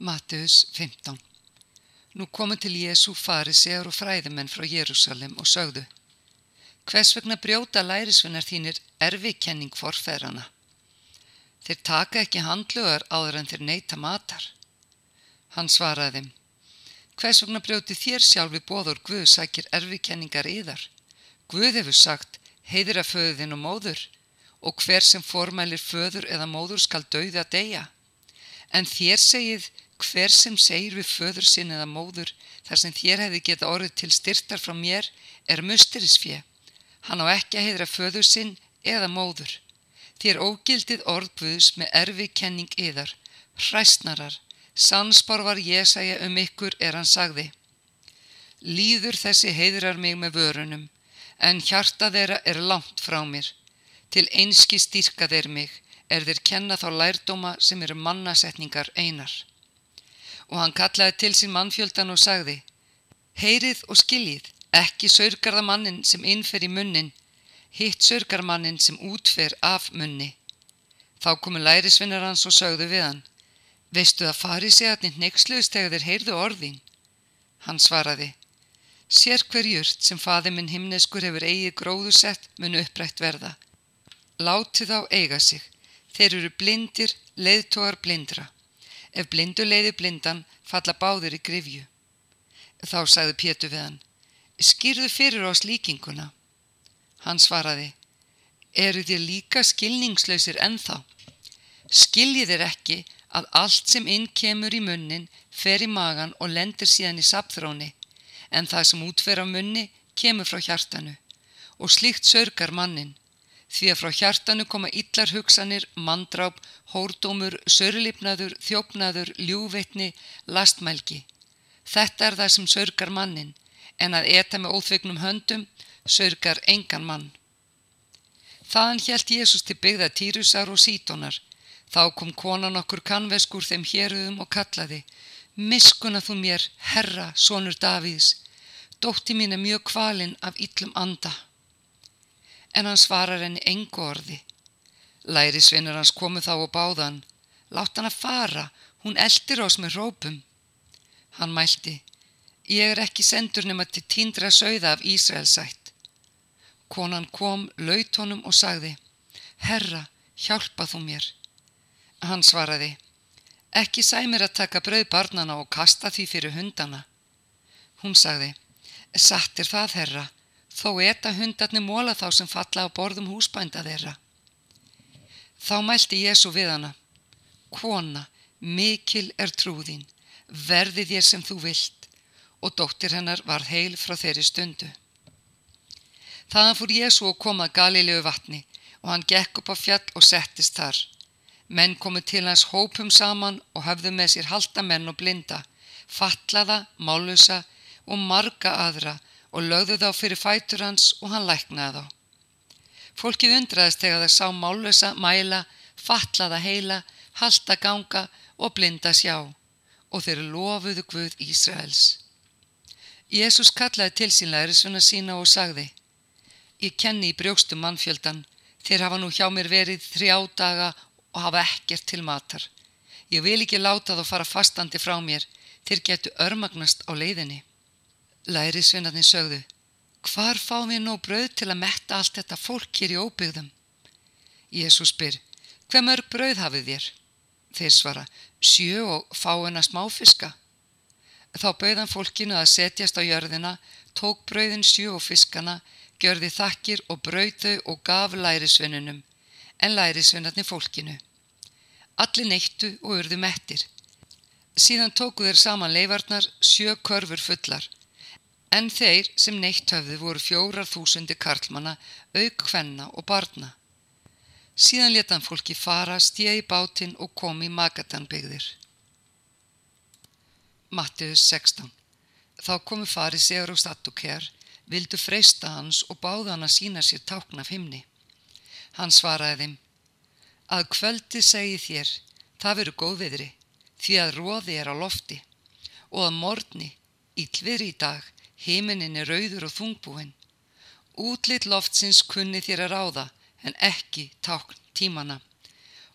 Matteus 15 Nú komu til Jésu farisegar og fræðimenn frá Jérúsalem og sögðu Hvers vegna brjóta lærisvinnar þínir erfikenning forfæðrana? Þeir taka ekki handlugar áður en þeir neyta matar. Hann svaraði Hvers vegna brjóti þér sjálfi bóður Guð sækir erfikenningar yðar? Guð hefur sagt heiðir að föðin og móður og hver sem formælir föður eða móður skal dauða deyja. En þér segið hver sem segir við föður sinn eða móður þar sem þér hefði geta orðið til styrtar frá mér er musterisfjö. Hann á ekki að heidra föður sinn eða móður. Þér ógildið orðbuðs með erfi kenning yðar, hræstnarar, sannspár var ég segja um ykkur er hann sagði. Líður þessi heidrar mig með vörunum, en hjarta þeirra er langt frá mér. Til einski styrka þeir mig, er þeir kenna þá lærdóma sem eru mannasetningar einar og hann kallaði til sín mannfjöldan og sagði Heyrið og skiljið, ekki saurgarða mannin sem innfer í munnin, hitt saurgar mannin sem útfer af munni. Þá komu lærisvinnar hans og sögðu við hann, veistu að farið sé að nýtt neyksluðist þegar þeir heyrðu orðin? Hann svaraði, sér hver jurt sem faði minn himneskur hefur eigið gróðusett mun upprætt verða. Láti þá eiga sig, þeir eru blindir, leiðtógar blindra. Ef blindu leiði blindan falla báðir í grifju. Þá sagði Pétur við hann, skýrðu fyrir oss líkinguna. Hann svaraði, eru þér líka skilningslausir ennþá? Skiljið er ekki að allt sem inn kemur í munnin fer í magan og lendir síðan í sapþróni, en það sem útfer af munni kemur frá hjartanu og slíkt sörgar mannin því að frá hjartanu koma illar hugsanir, mandráp, hórdómur, sörlipnaður, þjófnaður, ljúveitni, lastmælgi. Þetta er það sem sörgar mannin, en að eta með óþvegnum höndum sörgar engan mann. Þaðan hjælt Jésús til byggða Týrusar og Sítonar. Þá kom konan okkur kannveskur þeim héruðum og kallaði Miskuna þú mér, herra, sonur Davíðs, dótti mín er mjög kvalinn af yllum anda en hann svarar henni engu orði. Lærisvinnur hans komu þá og báðan, látt hann að fara, hún eldir oss með rópum. Hann mælti, ég er ekki sendur nema til tíndra sögða af Ísraelsætt. Konan kom, laut honum og sagði, Herra, hjálpa þú mér. Hann svaraði, ekki sæmir að taka brauð barnana og kasta því fyrir hundana. Hún sagði, satt er það, herra, þó eta hundarnir móla þá sem falla á borðum húsbænda þeirra. Þá mælti Jésu við hana, Kona, mikil er trúðín, verði þér sem þú vilt, og dóttir hennar var heil frá þeirri stundu. Þaðan fór Jésu og kom að Galilegu vatni og hann gekk upp á fjall og settist þar. Menn komu til hans hópum saman og hafðu með sér halda menn og blinda, fatlaða, málusa og marga aðra og lögðu þá fyrir fætur hans og hann læknaði þá. Fólkið undraðist þegar það sá mállösa, mæla, fatlaða heila, halda ganga og blinda sjá og þeir lofuðu Guð Ísraels. Jésús kallaði til sín lærisuna sína og sagði Ég kenni í brjókstu mannfjöldan, þeir hafa nú hjá mér verið þrjá daga og hafa ekkert til matar. Ég vil ekki láta þá fara fastandi frá mér, þeir getu örmagnast á leiðinni. Lærisvinnarnir sögðu, hvar fáum við nú brauð til að metta allt þetta fólk hér í óbyggðum? Jésús spyr, hver mörg brauð hafið þér? Þeir svara, sjö og fáina smáfiska. Þá bauðan fólkinu að setjast á jörðina, tók brauðin sjö og fiskana, gjörði þakkir og brauðu og gaf lærisvinnunum, en lærisvinnarnir fólkinu. Allir neittu og urðu mettir. Síðan tóku þeir saman leifarnar sjö körfur fullar en þeir sem neitt höfðu voru fjórar þúsundi karlmanna, auk hvenna og barna. Síðan letan fólki fara, í bátinn og komi í Magatanbyggðir. Mattius 16 Þá komu farið segur og stattukær, vildu freysta hans og báða hann að sína sér tákn af himni. Hann svaraði þeim, að kvöldi segi þér, það veru góðviðri, því að róði er á lofti, og að morgni, íllveri í dag, Himinin er rauður og þungbúinn. Útlitt loftsins kunni þér að ráða en ekki tákn tímana.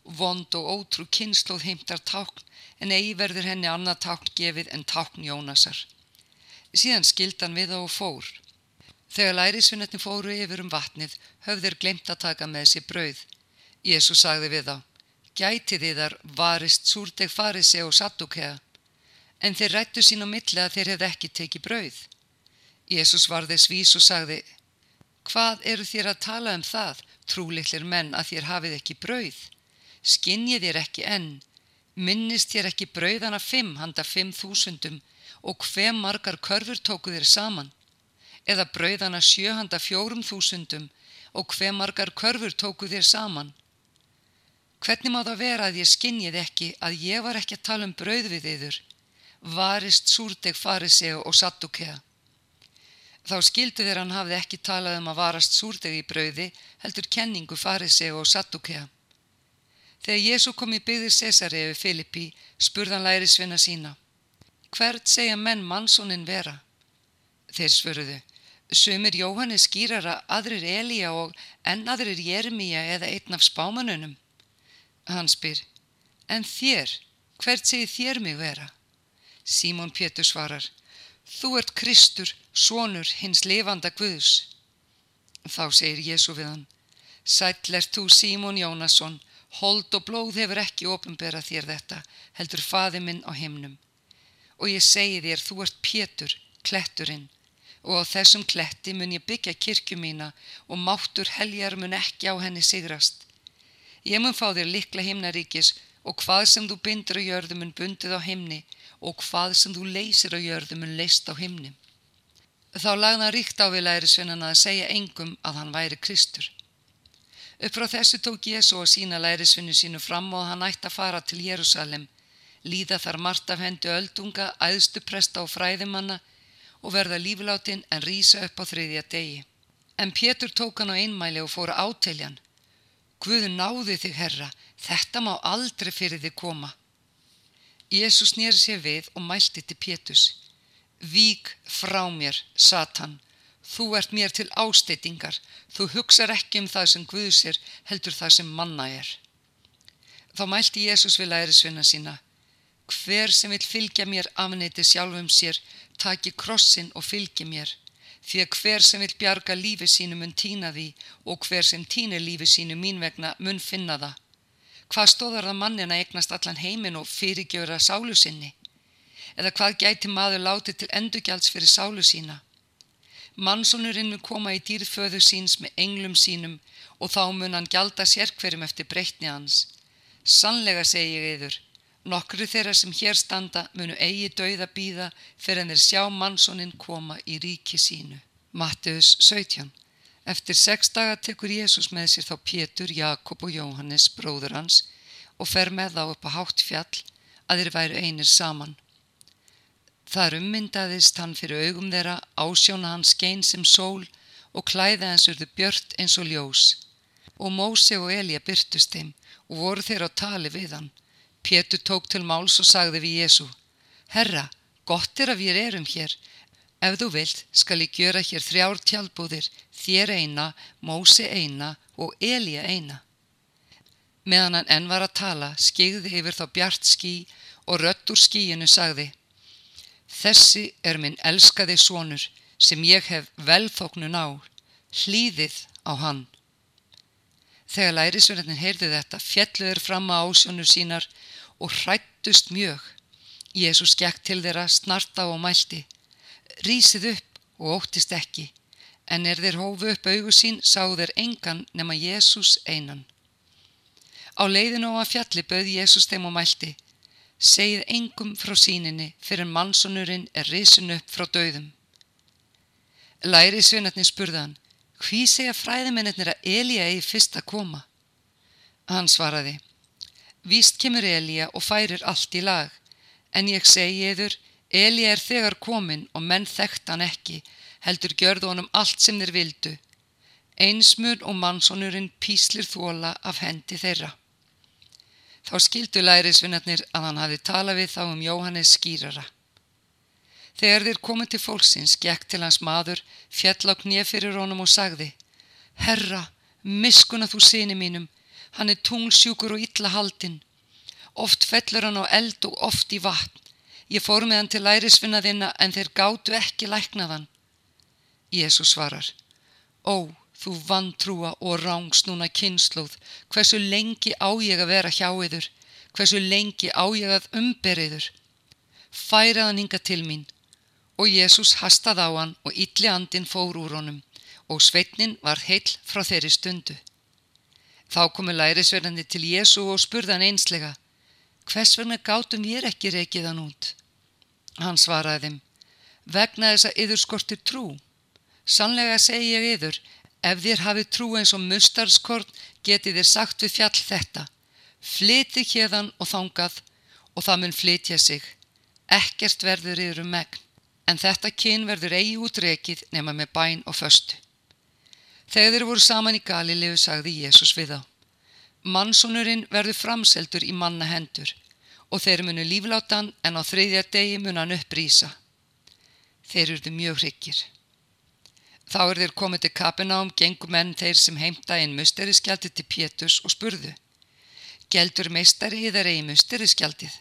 Vond og ótrú kynnslóð heimtar tákn en eigi verður henni annað tákn gefið en tákn Jónasar. Síðan skildan við þá og fór. Þegar lærisvinnetni fóru yfir um vatnið höfður glemt að taka með sér brauð. Jésu sagði við þá, gæti þið þar varist súrdeg farið sig og sattúkea, en þeir rættu sín á milli að þeir hefði ekki tekið brauð. Jésús varði svís og sagði, hvað eru þér að tala um það, trúliklir menn, að þér hafið ekki brauð? Skinnið þér ekki enn, minnist þér ekki brauðana fimm handa fimm þúsundum og hver margar körfur tóku þér saman? eða brauðana sjöhanda fjórum þúsundum og hver margar körfur tóku þér saman. Hvernig má það vera að ég skinnið ekki að ég var ekki að tala um brauð við yður, varist súrdeg farisegu og sattukea. Þá skildu þeir hann hafði ekki talað um að varast súrdeg í brauði, heldur kenningu farisegu og sattukea. Þegar Jésu kom í byggðir Cesari yfir Filippi, spurðan læri svinna sína. Hvert segja menn mannsónin vera? Þeir svöruðu, Sumir Jóhannes skýrara, aðrir Elíja og enn aðrir Jeremíja eða einn af spámanunum. Hann spyr, en þér, hvert segir þér mig vera? Símón Pétur svarar, þú ert Kristur, sonur hins lifanda Guðs. Þá segir Jésu við hann, sætler þú Símón Jónasson, hold og blóð hefur ekki ofinbera þér þetta, heldur faði minn á himnum. Og ég segi þér, þú ert Pétur, kletturinn, og á þessum kletti mun ég byggja kirkju mína og máttur heljar mun ekki á henni sigrast. Ég mun fá þér likla himnaríkis og hvað sem þú bindur á jörðu mun bundið á himni og hvað sem þú leysir á jörðu mun leist á himni. Þá lagða ríkt á við lærisvinnana að segja engum að hann væri Kristur. Upp frá þessu tók Jésu að sína lærisvinnu sínu fram og hann ætti að fara til Jérúsalem, líða þar margt af hendu öldunga, æðstu presta og fræðimanna, og verða lífláttinn en rýsa upp á þriðja degi. En Pétur tók hann á einmæli og fóra áteljan. Guðu náði þig, herra, þetta má aldrei fyrir þig koma. Jésús nýri sér við og mælti til Pétus. Vík frá mér, Satan, þú ert mér til ásteytingar, þú hugsar ekki um það sem Guðs er, heldur það sem manna er. Þá mælti Jésús við lærisvinna sína. Hver sem vil fylgja mér afneiti sjálfum sér, taki krossin og fylgi mér. Því að hver sem vil bjarga lífi sínu mun týna því og hver sem týnir lífi sínu mín vegna mun finna það. Hvað stóðar það mannin að eignast allan heiminn og fyrirgjöra sálu sinni? Eða hvað gæti maður látið til endugjalds fyrir sálu sína? Mannsonurinn mun koma í dýrföðu síns með englum sínum og þá mun hann gjalda sérkverjum eftir breytni hans. Sannlega segi ég yfir, Nokkru þeirra sem hér standa munu eigi dauða býða fyrir en þeir sjá mannsónin koma í ríki sínu. Matteus 17 Eftir sex daga tekur Jésús með sér þá Pétur, Jakob og Jóhannes, bróður hans, og fer með þá upp á hátt fjall að þeir væru einir saman. Þar ummyndaðist hann fyrir augum þeirra, ásjóna hans gein sem sól og klæða hans urðu björt eins og ljós. Og Mósi og Elja byrtust þeim og voru þeir á tali við hann Pétur tók til máls og sagði við Jésu Herra, gott er að við erum hér. Ef þú vilt skal ég gjöra hér þrjár tjálbúðir, þér eina, Mósi eina og Elja eina. Meðan hann enn var að tala skigði yfir þá bjart skí og rött úr skíinu sagði Þessi er minn elskaði svonur sem ég hef velþóknun á, hlýðið á hann. Þegar lærisverðin heyrði þetta fjalluður fram á ásjónur sínar og hrættust mjög. Jésús gekk til þeirra snarta og mælti. Rísið upp og óttist ekki, en er þeir hófu upp augu sín sáu þeir engan nema Jésús einan. Á leiðinu á að fjalli bauði Jésús þeim og mælti. Segið engum frá síninni fyrir mannsonurinn er risun upp frá döðum. Læri svunatni spurðan, hví segja fræðimennir að Elíja eigi fyrst að koma? Hann svaraði, Víst kemur Elíja og færir allt í lag, en ég segi yður, Elíja er þegar komin og menn þekkt hann ekki, heldur gjörðu honum allt sem þeir vildu. Einsmur og mannsonurinn píslir þóla af hendi þeirra. Þá skildu lærisvinnarnir að hann hafi talað við þá um Jóhannes skýrara. Þegar þeir komið til fólksins, gekk til hans maður, fjall á knið fyrir honum og sagði, Herra, miskuna þú síni mínum, Hann er tunglsjúkur og illa haldinn Oft fellur hann á eld og oft í vatn. Ég fór með hann til lærisvinna þinna en þeir gátu ekki læknaðan. Jésús svarar, Ó, þú vantrúa og rángsnúna kynnslóð, hversu lengi á ég að vera hjá yður, hversu lengi á ég að umberiður. Færaðan hinga til mín. Og Jésús hastað á hann og ylli andin fór úr honum og sveitnin var heill frá þeirri stundu. Þá komu lærisverðandi til Jésu og spurðan einslega, hvers vegna gátum ég ekki reikið hann út? Hann svaraði þeim, vegna þess að yður skortir trú. Sannlega segi ég yður, ef þér hafið trú eins og mustarskort getið þér sagt við fjall þetta, flytið hérðan og þangað og það mun flytja sig. Ekkert verður yður um megn, en þetta kyn verður eigi útrekið nema með bæn og föstu. Þegar þeir voru saman í Galilegu sagði Jésús við þá. Mannsónurinn verður framseldur í manna hendur og þeir munu líflátan en á þriðja degi mun hann upprýsa. Þeir eruðu mjög hryggir. Þá er þeir komið til Kapenám, gengum enn þeir sem heimta einn musteriskjaldi til Pétus og spurðu. Geldur meistari þar eigi musteriskjaldið?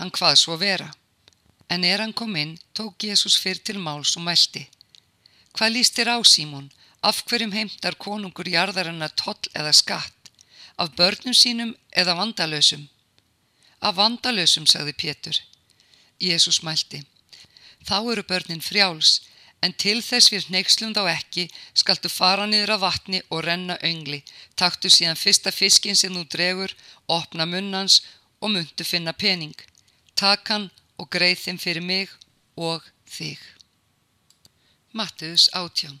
Hann hvað svo vera? En er hann kom inn, tók Jésús fyrr til máls og mælti. Hvað líst þér á Símón? Af hverjum heimtar konungur jarðarinnar toll eða skatt? Af börnum sínum eða vandalösum? Af vandalösum, sagði Pétur. Jésús mælti. Þá eru börnin frjáls, en til þess við neykslum þá ekki skaltu fara niður af vatni og renna öngli. Taktu síðan fyrsta fiskin sem þú dregur, opna munnans og myndu finna pening. Tak hann og greið þeim fyrir mig og þig. Mattiðus átján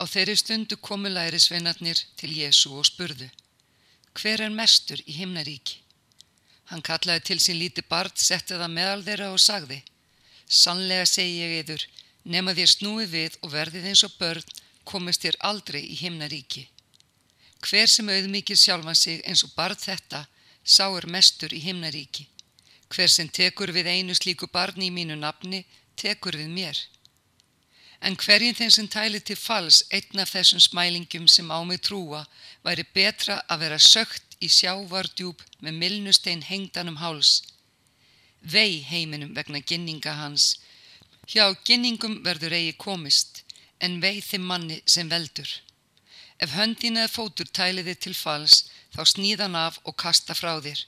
Á þeirri stundu komu lærisveinarnir til Jésu og spurðu, hver er mestur í himnaríki? Hann kallaði til sín líti barn, setti það meðal þeirra og sagði, sannlega segi ég yður, nema þér snúið við og verðið eins og börn, komist þér aldrei í himnaríki. Hver sem auðmikið sjálfan sig eins og barð þetta, sá er mestur í himnaríki. Hver sem tekur við einu slíku barni í mínu nafni, tekur við mér en hverjum þeim sem tæli til fals einn af þessum smælingum sem á mig trúa væri betra að vera sögt í sjávardjúb með milnustein hengdanum háls. Vei heiminum vegna ginninga hans. Hjá ginningum verður eigi komist, en vei þeim manni sem veldur. Ef höndin eða fótur tæliði til fals, þá sníðan af og kasta frá þér.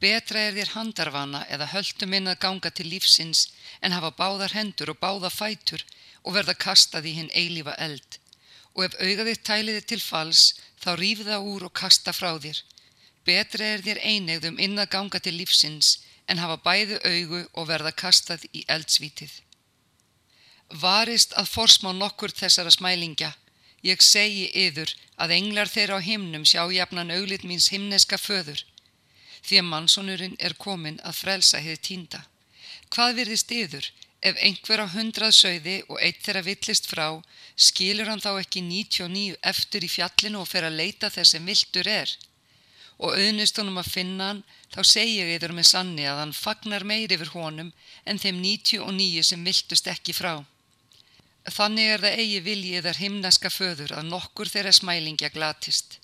Betra er þér handarvana eða höldum inn að ganga til lífsins en hafa báðar hendur og báða fætur og verða kastað í hinn eilífa eld og ef augaðið tæliði til fals þá rífi það úr og kasta frá þér. Betra er þér einegðum inn að ganga til lífsins en hafa bæðu augu og verða kastað í eldsvítið. Varist að forsmá nokkur þessara smælingja. Ég segi yður að englar þeirra á himnum sjá jafnan auglit míns himneska föður því að mannsonurinn er komin að frelsa hefði tínda. Hvað virðist yður Ef einhver á hundrað sögði og eitt þeirra villist frá, skilur hann þá ekki 99 eftir í fjallinu og fer að leita þess sem viltur er. Og auðnist honum að finna hann, þá segja ég yfir með sanni að hann fagnar meir yfir honum en þeim 99 sem viltust ekki frá. Þannig er það eigi viljið þar himnaska föður að nokkur þeirra smælingja glatist.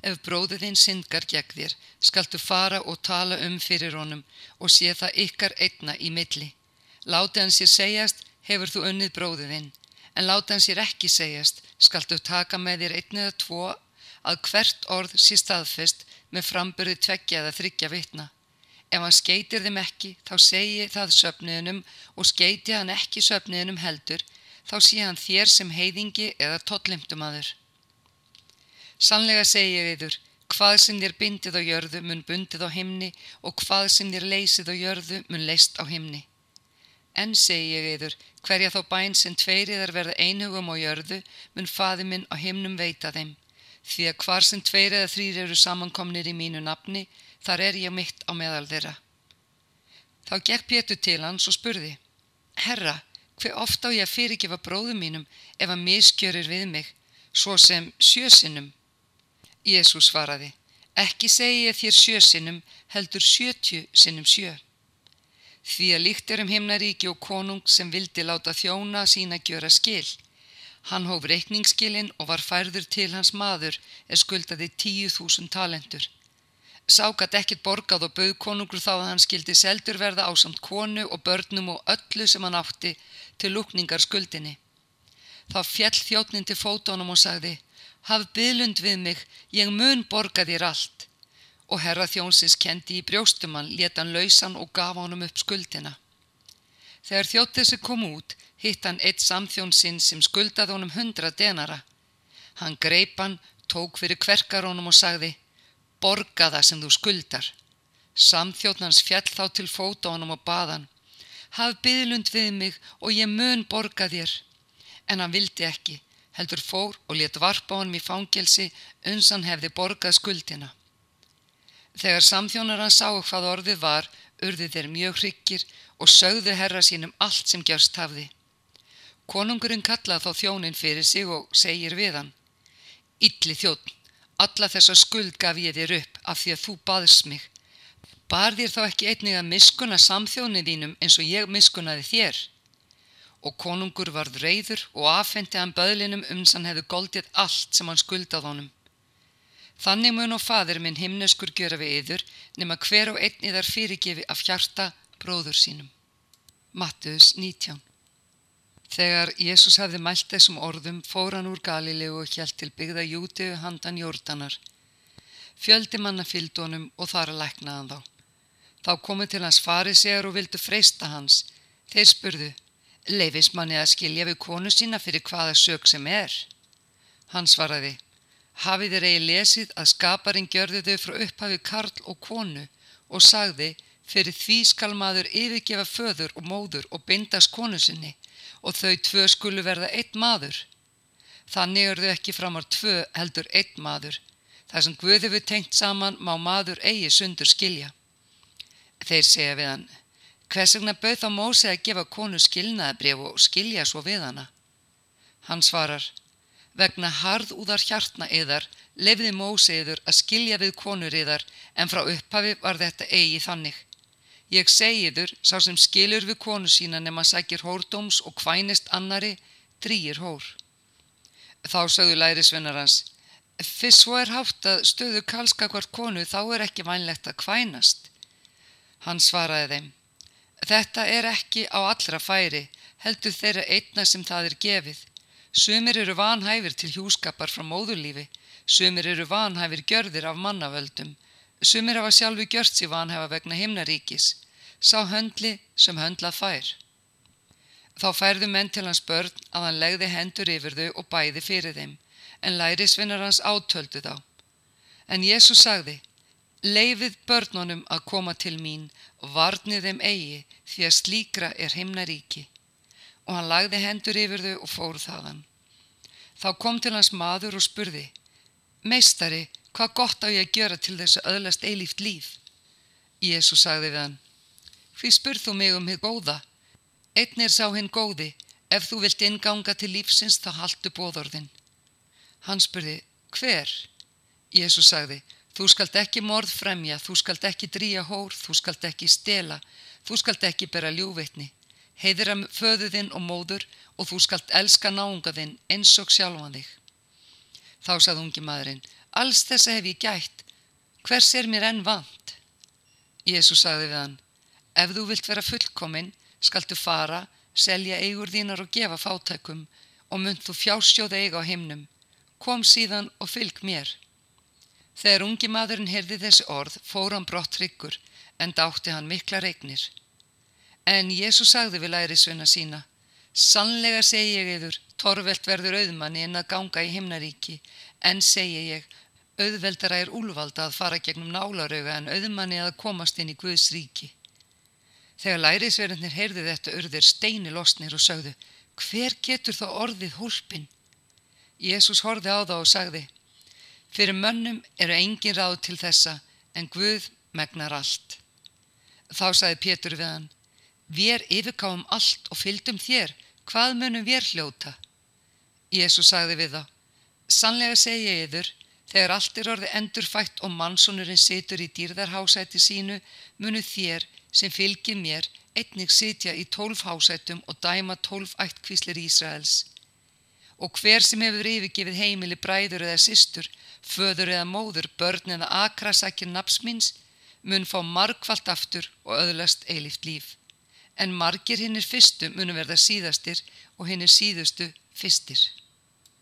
Ef bróðið þinn syndgar gegn þér, skaltu fara og tala um fyrir honum og sé það ykkar einna í milli. Láti hann sér segjast, hefur þú unnið bróðiðinn, en láti hann sér ekki segjast, skaltu taka með þér einn eða tvo að hvert orð sé staðfest með frambyrði tveggja eða þryggja vitna. Ef hann skeitir þeim ekki, þá segi það söpniðunum og skeiti hann ekki söpniðunum heldur, þá sé hann þér sem heiðingi eða tollimtum aður. Sannlega segi ég yfir, hvað sem þér bindið á jörðu mun bundið á himni og hvað sem þér leysið á jörðu mun leist á himni. En segi ég yður, hverja þá bæn sem tveiriðar verða einhugum á jörðu, mun faði minn á himnum veita þeim. Því að hvar sem tveir eða þrýr eru samankomnir í mínu nafni, þar er ég mitt á meðal þeirra. Þá gekk Pétur til hans og spurði, Herra, hver ofta á ég að fyrirgefa bróðum mínum ef að miskjörir við mig, svo sem sjösinnum? Jésús svaraði, ekki segi ég þér sjösinnum, heldur sjötju sinnum sjö. Því að líkt er um himnaríki og konung sem vildi láta þjóna sína gjöra skil. Hann hóf reikningsskilin og var færður til hans maður er skuldaði tíu þúsund talentur. Sákat ekkit borgað og bauð konungur þá að hann skildi seldur verða á samt konu og börnum og öllu sem hann átti til lúkningar skuldinni. Þá fjell þjóttnin til fótónum og sagði, haf byðlund við mig, ég mun borga þér allt. Og herra þjónsins kendi í brjóstumann, leta hann lausan og gaf honum upp skuldina. Þegar þjótt þessi kom út, hitt hann eitt samþjónsinn sem skuldaði honum hundra denara. Hann greip hann, tók fyrir kverkarónum og sagði, borga það sem þú skuldar. Samþjóðnans fjall þá til fóta honum og baðan. Haf byðlund við mig og ég mun borga þér. En hann vildi ekki, heldur fór og let varpa honum í fangelsi uns hann hefði borgað skuldina. Þegar samþjónar hann sá hvað orðið var, urði þeir mjög hryggir og sögðu herra sínum allt sem gjörst hafði. Konungurinn kallaði þá þjónin fyrir sig og segir við hann. Ylli þjóttn, Alla þessa skuld gaf ég þér upp af því að þú baðst mig. Bar þér þá ekki einnig að miskuna samþjónið þínum eins og ég miskunaði þér? Og konungur varð reyður og afhendi hann böðlinum um sann hefðu goldið allt sem hann skuldað honum. Þannig mun og fadir minn himneskur gjöra við yður nema hver og einn yðar fyrirgefi af hjarta bróður sínum. Mattius 19 Þegar Jésús hafði mælt þessum orðum fór hann úr Galilegu og hjælt til byggða Jútið handan Jórdanar. Fjöldi manna fylgd honum og þar að læknaðan þá. Þá komið til hans farisegar og vildu freysta hans. Þeir spurðu, leifis manni að skilja við konu sína fyrir hvaða sög sem er? Hann svaraði, hafið þeir eigi lesið að skaparinn gjörði þau frá upphafi karl og konu og sagði, fyrir því skal maður yfirgefa föður og móður og bindast konu sinni og þau tvö skulu verða einn maður. Þannig eru þau ekki framar tvö heldur einn maður. Það sem Guði við tengt saman má maður eigi sundur skilja. Þeir segja við hann, hvers vegna bauð þá Mósi að gefa konu skilnaðabrif og skilja svo við hana? Hann svarar, vegna harðúðar hjartna yðar lefði Mósi yður að skilja við konur yðar en frá upphafi var þetta eigi þannig. Ég segiður, sá sem skilur við konu sína nema sækir hórdóms og kvænist annari, drýir hór. Þá sögðu lærisvinnar hans, fyrst svo er hátt að stöðu kalska hvort konu þá er ekki vænlegt að kvænast. Hann svaraði þeim, þetta er ekki á allra færi, heldur þeirra einna sem það er gefið. Sumir eru vanhæfir til hjúskapar frá móðurlífi, sumir eru vanhæfir gjörðir af mannavöldum, Sumir hafa sjálfi gjört sér vanhefa vegna himnaríkis, sá höndli sem höndlað fær. Þá færðu menn til hans börn að hann legði hendur yfir þau og bæði fyrir þeim, en lærisvinnar hans átöldu þá. En Jésús sagði, leifið börnunum að koma til mín og varnið þeim eigi því að slíkra er himnaríki. Og hann lagði hendur yfir þau og fór þaðan. Þá kom til hans maður og spurði, meistari, Hvað gott á ég að gjöra til þess að öðlast eilíft líf? Jésu sagði við hann, Hví spurð þú mig um hitt góða? Einn er sá hinn góði, ef þú vilt inganga til lífsins þá haldu bóðorðin. Hann spurði, hver? Jésu sagði, þú skalt ekki morð fremja, þú skalt ekki dríja hór, þú skalt ekki stela, þú skalt ekki bera ljúveitni. Heiðir að föðu þinn og móður og þú skalt elska náunga þinn eins og sjálfan þig. Þá sagði ungi maðurinn, Alls þessa hef ég gætt. Hvers er mér enn vant? Jésús sagði við hann, ef þú vilt vera fullkominn, skaltu fara, selja eigur þínar og gefa fátækum og mynd þú fjásjóð eiga á himnum. Kom síðan og fylg mér. Þegar ungi maðurinn heyrði þessi orð, fór hann brott tryggur, en dátti hann mikla regnir. En Jésús sagði við lærisveina sína, Sannlega segi ég yfir, torvelt verður auðmanni en að ganga í himnaríki, en segi ég, auðveldara er úlvalda að fara gegnum nálarauga en auðmanni að komast inn í Guðs ríki. Þegar lærisverðinir heyrði þetta urðir steini losnir og sögðu, hver getur þá orðið hólpin? Jésús horfi á það og sagði, fyrir mönnum eru engin ráð til þessa en Guð megnar allt. Þá sagði Pétur við hann, við yfirkáum allt og fylgdum þér, hvað munum við hljóta? Jésús sagði við þá, sannlega segja yður, Þegar allt er orðið endurfætt og mannsónurinn situr í dýrðarhásæti sínu, munu þér sem fylgir mér einnig sitja í tólf hásætum og dæma tólf ættkvíslir Ísraels. Og hver sem hefur yfirgefið heimili bræður eða systur, föður eða móður, börn eða akra sækir naps míns, mun fá margfalt aftur og öðlast eilíft líf. En margir hinnir fyrstu munu verða síðastir og hinnir síðustu fyrstir.